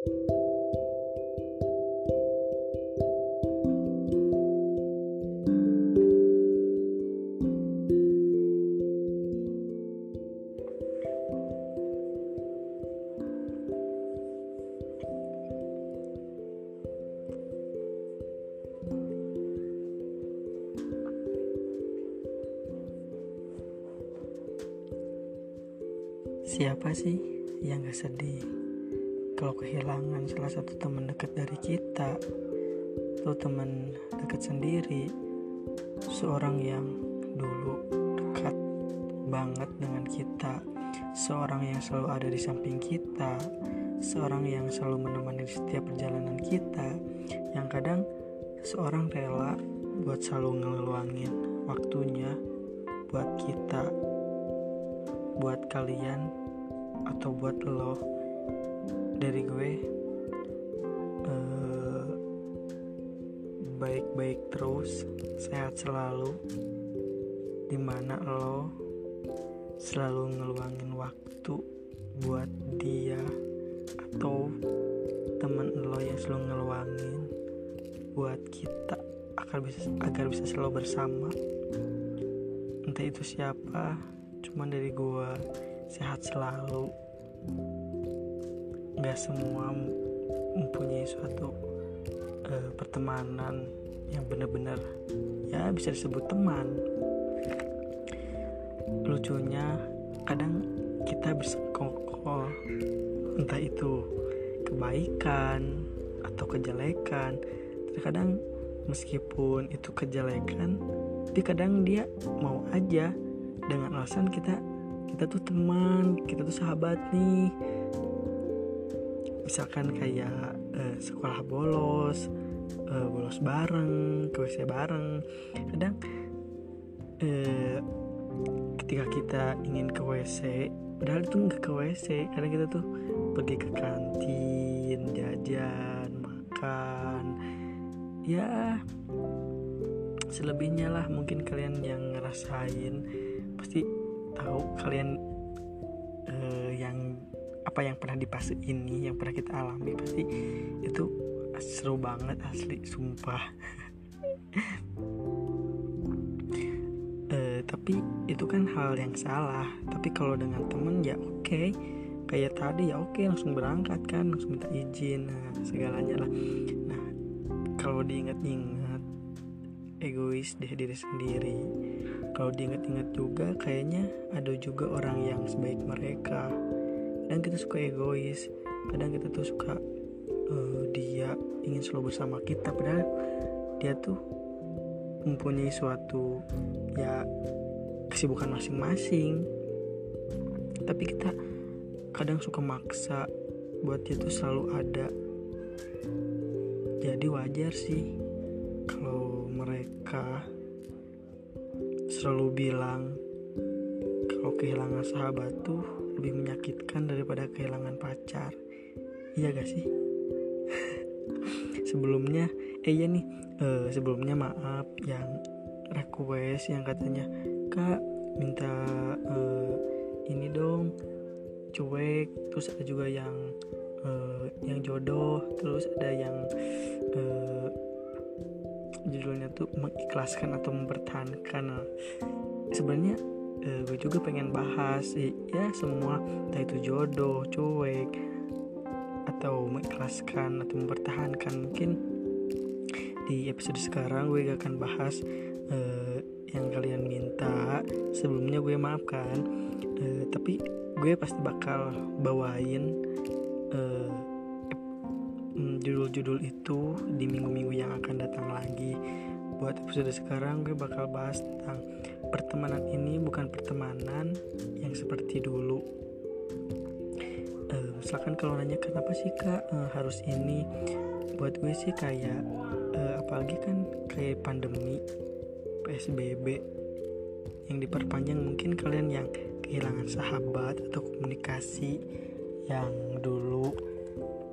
Siapa sih yang gak sedih kalau kehilangan salah satu teman dekat dari kita atau teman dekat sendiri seorang yang dulu dekat banget dengan kita seorang yang selalu ada di samping kita seorang yang selalu menemani setiap perjalanan kita yang kadang seorang rela buat selalu ngeluangin waktunya buat kita buat kalian atau buat lo dari gue uh, baik-baik terus sehat selalu di mana lo selalu ngeluangin waktu buat dia atau temen lo yang selalu ngeluangin buat kita agar bisa agar bisa selalu bersama. Entah itu siapa cuman dari gua sehat selalu nggak semua mempunyai suatu uh, pertemanan yang benar-benar ya bisa disebut teman. Lucunya kadang kita bersekongkol entah itu kebaikan atau kejelekan. Terkadang meskipun itu kejelekan tapi kadang dia mau aja. Dengan alasan kita kita tuh teman kita tuh sahabat nih misalkan kayak uh, sekolah bolos uh, bolos bareng ke WC bareng kadang uh, ketika kita ingin ke WC padahal itu nggak ke WC karena kita tuh pergi ke kantin jajan makan ya selebihnya lah mungkin kalian yang ngerasain pasti tahu kalian uh, yang apa yang pernah di fase ini yang pernah kita alami pasti itu seru banget asli sumpah. Uh, tapi itu kan hal yang salah. Tapi kalau dengan temen ya oke. Okay. kayak tadi ya oke okay, langsung berangkat kan langsung minta izin nah, segalanya lah. Nah kalau diingat-ingat egois deh diri sendiri. Kalau diingat-ingat juga kayaknya ada juga orang yang sebaik mereka kadang kita suka egois kadang kita tuh suka uh, dia ingin selalu bersama kita padahal dia tuh mempunyai suatu ya kesibukan masing-masing. Tapi kita kadang suka maksa buat dia tuh selalu ada. Jadi wajar sih kalau mereka selalu bilang kalau kehilangan sahabat tuh lebih menyakitkan daripada kehilangan pacar. Iya gak sih? Sebelumnya eh ya nih uh, sebelumnya maaf yang request yang katanya kak minta uh, ini dong cuek. Terus ada juga yang uh, yang jodoh terus ada yang uh, judulnya tuh mengikhlaskan atau mempertahankan. Sebenarnya uh, gue juga pengen bahas ya semua entah itu jodoh cuek atau mengikhlaskan atau mempertahankan. Mungkin di episode sekarang gue gak akan bahas uh, yang kalian minta. Sebelumnya gue maafkan uh, tapi gue pasti bakal bawain uh, judul-judul itu di minggu-minggu yang akan datang lagi. Buat episode sekarang gue bakal bahas tentang pertemanan ini bukan pertemanan yang seperti dulu. Uh, misalkan kalau nanya kenapa sih kak uh, harus ini? Buat gue sih kayak uh, apalagi kan kayak pandemi psbb yang diperpanjang mungkin kalian yang kehilangan sahabat atau komunikasi yang dulu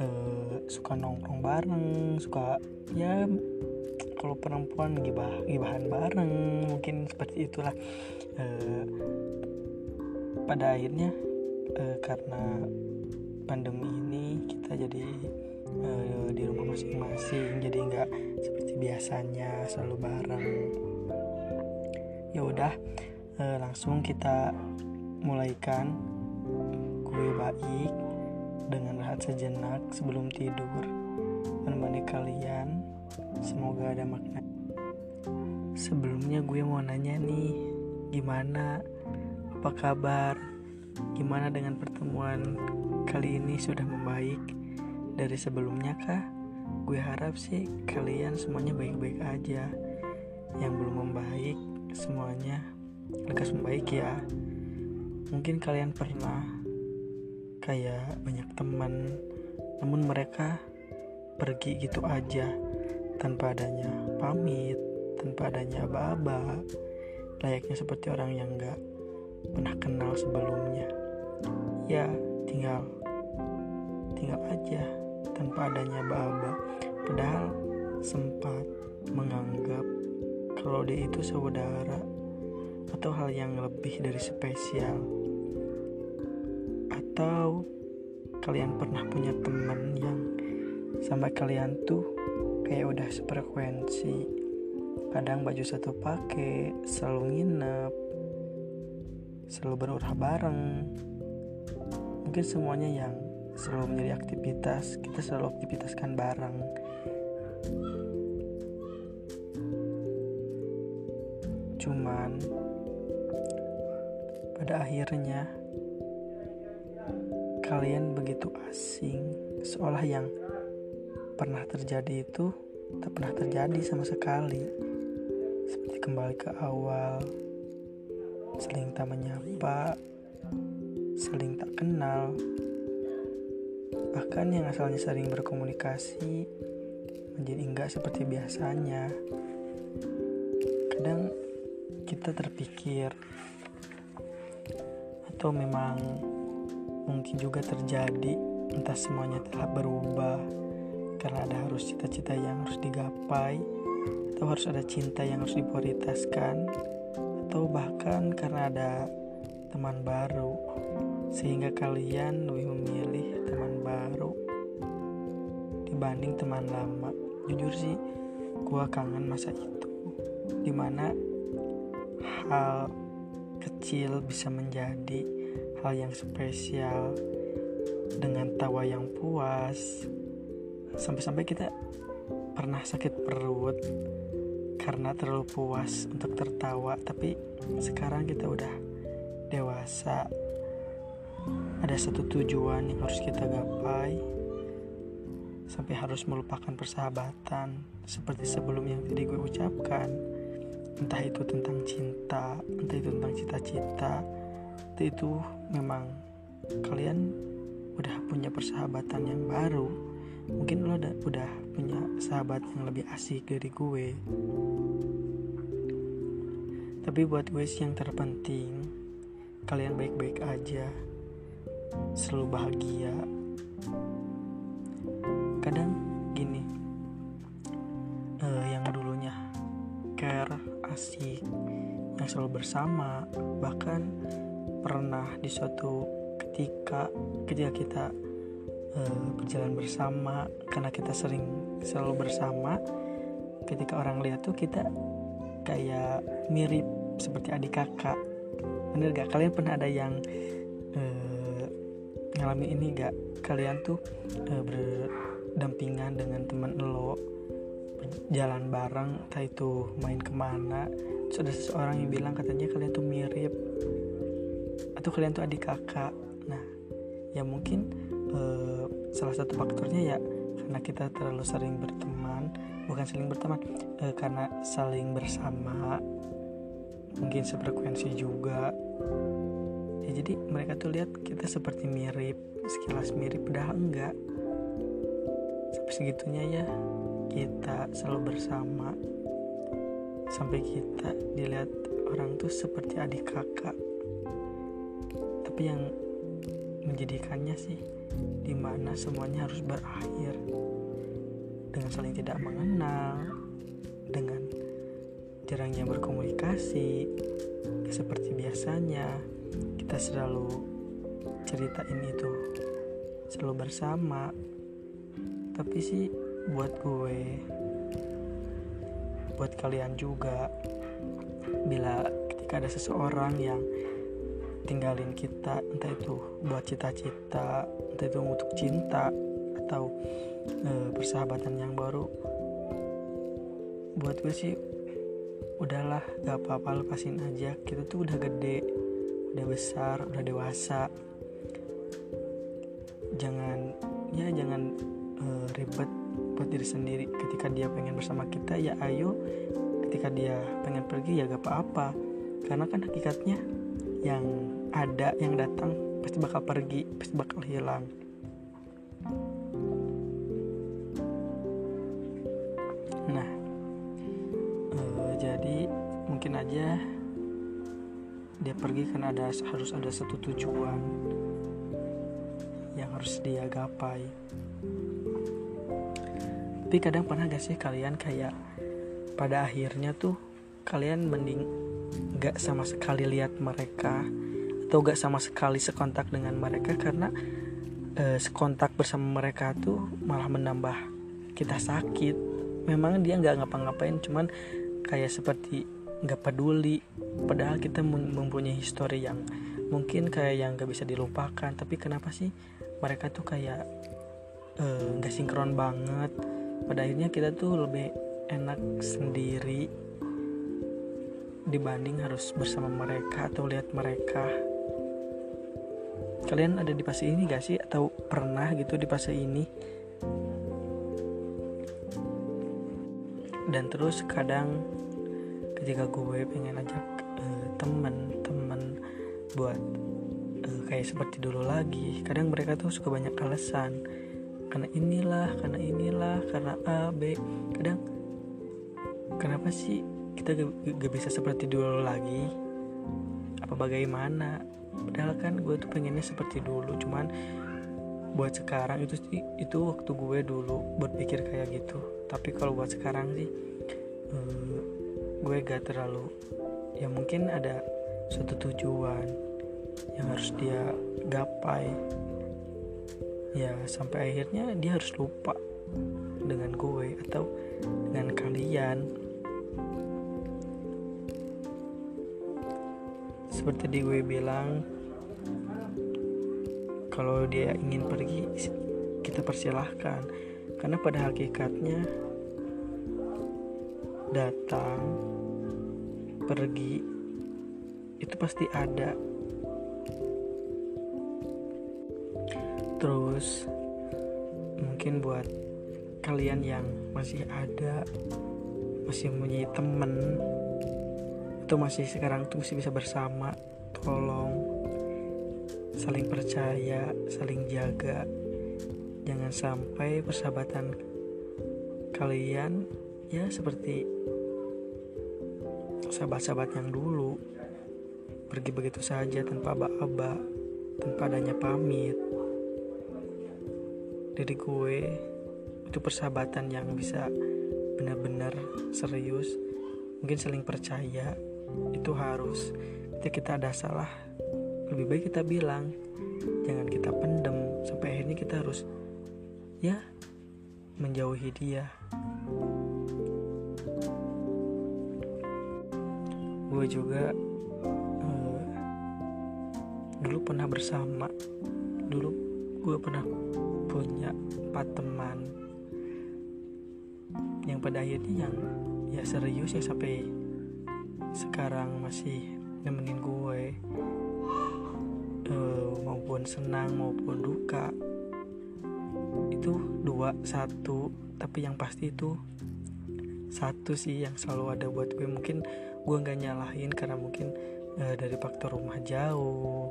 uh, suka nongkrong bareng suka ya kalau perempuan gibah gibahan bareng mungkin seperti itulah. Uh, pada akhirnya uh, karena pandemi ini kita jadi uh, di rumah masing-masing jadi nggak seperti biasanya selalu bareng. Ya udah uh, langsung kita mulaikan gue baik dengan rehat sejenak sebelum tidur. Menemani kalian semoga ada makna. Sebelumnya gue mau nanya nih gimana? Apa kabar? Gimana dengan pertemuan kali ini sudah membaik? Dari sebelumnya kah? Gue harap sih kalian semuanya baik-baik aja. Yang belum membaik semuanya lekas membaik ya. Mungkin kalian pernah kayak banyak teman namun mereka pergi gitu aja tanpa adanya pamit tanpa adanya aba-aba layaknya seperti orang yang gak pernah kenal sebelumnya. Ya tinggal tinggal aja tanpa adanya aba-aba. Padahal sempat menganggap kalau dia itu saudara atau hal yang lebih dari spesial. Atau kalian pernah punya teman yang sampai kalian tuh kayak udah sefrekuensi. Kadang baju satu pakai selalu nginep selalu berurah bareng. Mungkin semuanya yang selalu menjadi aktivitas kita selalu aktivitaskan bareng. Cuman pada akhirnya kalian begitu asing seolah yang pernah terjadi itu tak pernah terjadi sama sekali. Seperti kembali ke awal saling tak menyapa saling tak kenal. Bahkan yang asalnya sering berkomunikasi menjadi enggak seperti biasanya. Kadang kita terpikir atau memang mungkin juga terjadi entah semuanya telah berubah karena ada harus cita-cita yang harus digapai atau harus ada cinta yang harus diprioritaskan atau bahkan karena ada teman baru sehingga kalian lebih memilih teman baru dibanding teman lama. Jujur sih gua kangen masa itu di mana hal kecil bisa menjadi hal yang spesial dengan tawa yang puas sampai-sampai kita pernah sakit perut karena terlalu puas untuk tertawa tapi sekarang kita udah dewasa. Ada satu tujuan yang harus kita gapai sampai harus melupakan persahabatan seperti sebelum yang tadi gue ucapkan. Entah itu tentang cinta entah itu tentang cita-cita itu memang kalian udah punya persahabatan yang baru mungkin lo udah, udah punya sahabat yang lebih asik dari gue. Tapi buat gue sih yang terpenting kalian baik-baik aja. Selalu bahagia. Kadang gini uh, yang dulunya care asik yang selalu bersama bahkan pernah di suatu ketika ketika kita uh, berjalan bersama karena kita sering selalu bersama ketika orang lihat tuh kita kayak mirip seperti adik kakak. Bener gak kalian pernah ada yang uh, ngalamin ini gak kalian tuh uh, berdampingan dengan teman lo jalan bareng entah itu main ke mana terus ada seseorang yang bilang katanya kalian tuh mirip atau kalian tuh adik kakak. Nah ya mungkin uh, salah satu faktornya ya karena kita terlalu sering berteman bukan saling berteman uh, karena saling bersama mungkin sefrekuensi juga. Ya jadi mereka tuh lihat kita seperti mirip sekilas mirip padahal enggak. Sampai segitunya ya kita selalu bersama. Sampai kita dilihat orang tuh seperti adik kakak. Tapi yang menjadikannya sih di mana semuanya harus berakhir. Dengan saling tidak mengenal dengan jarangnya berkomunikasi seperti biasanya kita selalu ceritain itu selalu bersama. Tapi sih buat gue buat kalian juga bila ketika ada seseorang yang tinggalin kita entah itu buat cita-cita entah itu untuk cinta atau e, persahabatan yang baru. Buat gue sih udahlah gak apa-apa lepasin aja. Kita tuh udah gede udah besar udah dewasa. Jangan ya jangan e, ribet buat diri sendiri. Ketika dia pengen bersama kita ya ayo. Ketika dia pengen pergi ya gak apa-apa. Karena kan hakikatnya yang ada yang datang pasti bakal pergi pasti bakal hilang. Nah uh, jadi mungkin aja dia pergi karena ada harus ada satu tujuan yang harus dia gapai. Tapi kadang pernah gak sih kalian kayak pada akhirnya tuh kalian mending gak sama sekali lihat mereka atau gak sama sekali sekontak dengan mereka karena e, sekontak bersama mereka tuh malah menambah kita sakit. Memang dia nggak ngapa-ngapain cuman kayak seperti nggak peduli. Padahal kita mempunyai histori yang mungkin kayak yang gak bisa dilupakan. Tapi kenapa sih mereka tuh kayak eh, nggak e, sinkron banget? Pada akhirnya kita tuh lebih enak sendiri dibanding harus bersama mereka atau lihat mereka. Kalian ada di fase ini gak sih? Atau pernah gitu di fase ini? Dan terus kadang ketika gue pengen ajak uh, temen-temen buat uh, kayak seperti dulu lagi kadang mereka tuh suka banyak alasan. Karena inilah karena inilah karena A B kadang kenapa sih kita gak, gak bisa seperti dulu lagi. Apa bagaimana? Padahal kan gue tuh pengennya seperti dulu cuman buat sekarang itu itu waktu gue dulu berpikir kayak gitu. Tapi kalau buat sekarang sih uh, gue gak terlalu ya mungkin ada suatu tujuan yang harus dia gapai. Ya sampai akhirnya dia harus lupa dengan gue atau dengan kalian seperti di gue bilang kalau dia ingin pergi kita persilahkan. Karena pada hakikatnya datang pergi itu pasti ada. Terus mungkin buat kalian yang masih ada masih mempunyai temen atau masih sekarang tuh masih bisa bersama. Tolong saling percaya saling jaga. Jangan sampai persahabatan kalian ya seperti sahabat-sahabat yang dulu. Pergi begitu saja tanpa aba-aba tanpa adanya pamit. Dari gue itu persahabatan yang bisa benar-benar serius. Mungkin saling percaya itu harus. Ketika kita ada salah lebih baik kita bilang. Jangan kita pendem sampai akhirnya kita harus ya menjauhi dia. Gue juga uh, dulu pernah bersama. Dulu gue pernah punya empat teman. Yang pada akhirnya yang ya serius ya sampai sekarang masih nemenin gue uh, maupun senang maupun duka. Itu dua satu. Tapi yang pasti itu satu sih yang selalu ada buat gue. Mungkin gue nggak nyalahin karena mungkin uh, dari faktor rumah jauh.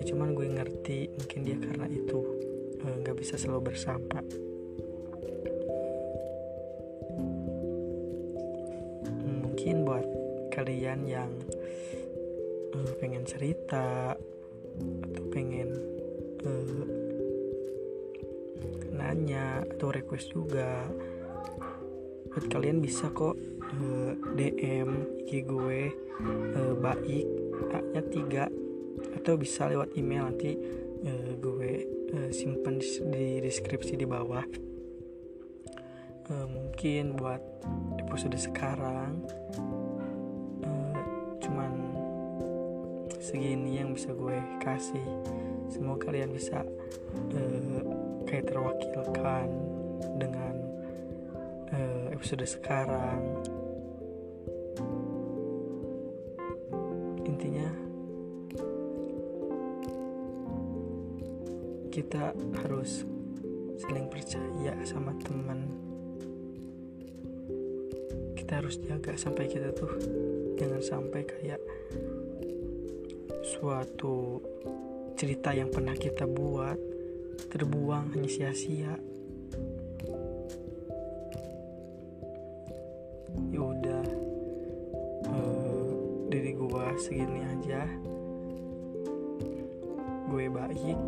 Ya cuman gue ngerti mungkin dia karena itu Eh, nggak bisa selalu bersama kalian yang uh, pengen cerita atau pengen uh, nanya atau request juga buat kalian bisa kok uh, DM IG gue uh, baik A nya tiga atau bisa lewat email nanti uh, gue uh, simpan di, di deskripsi di bawah. Uh, mungkin buat episode sekarang segini yang bisa gue kasih. Semoga kalian bisa uh, kayak terwakilkan dengan uh, episode sekarang. Intinya kita harus saling percaya sama teman. Kita harus jaga sampai kita tuh jangan sampai kayak suatu cerita yang pernah kita buat terbuang hanya sia-sia. Ya udah uh, dari gua segini aja. Gue baik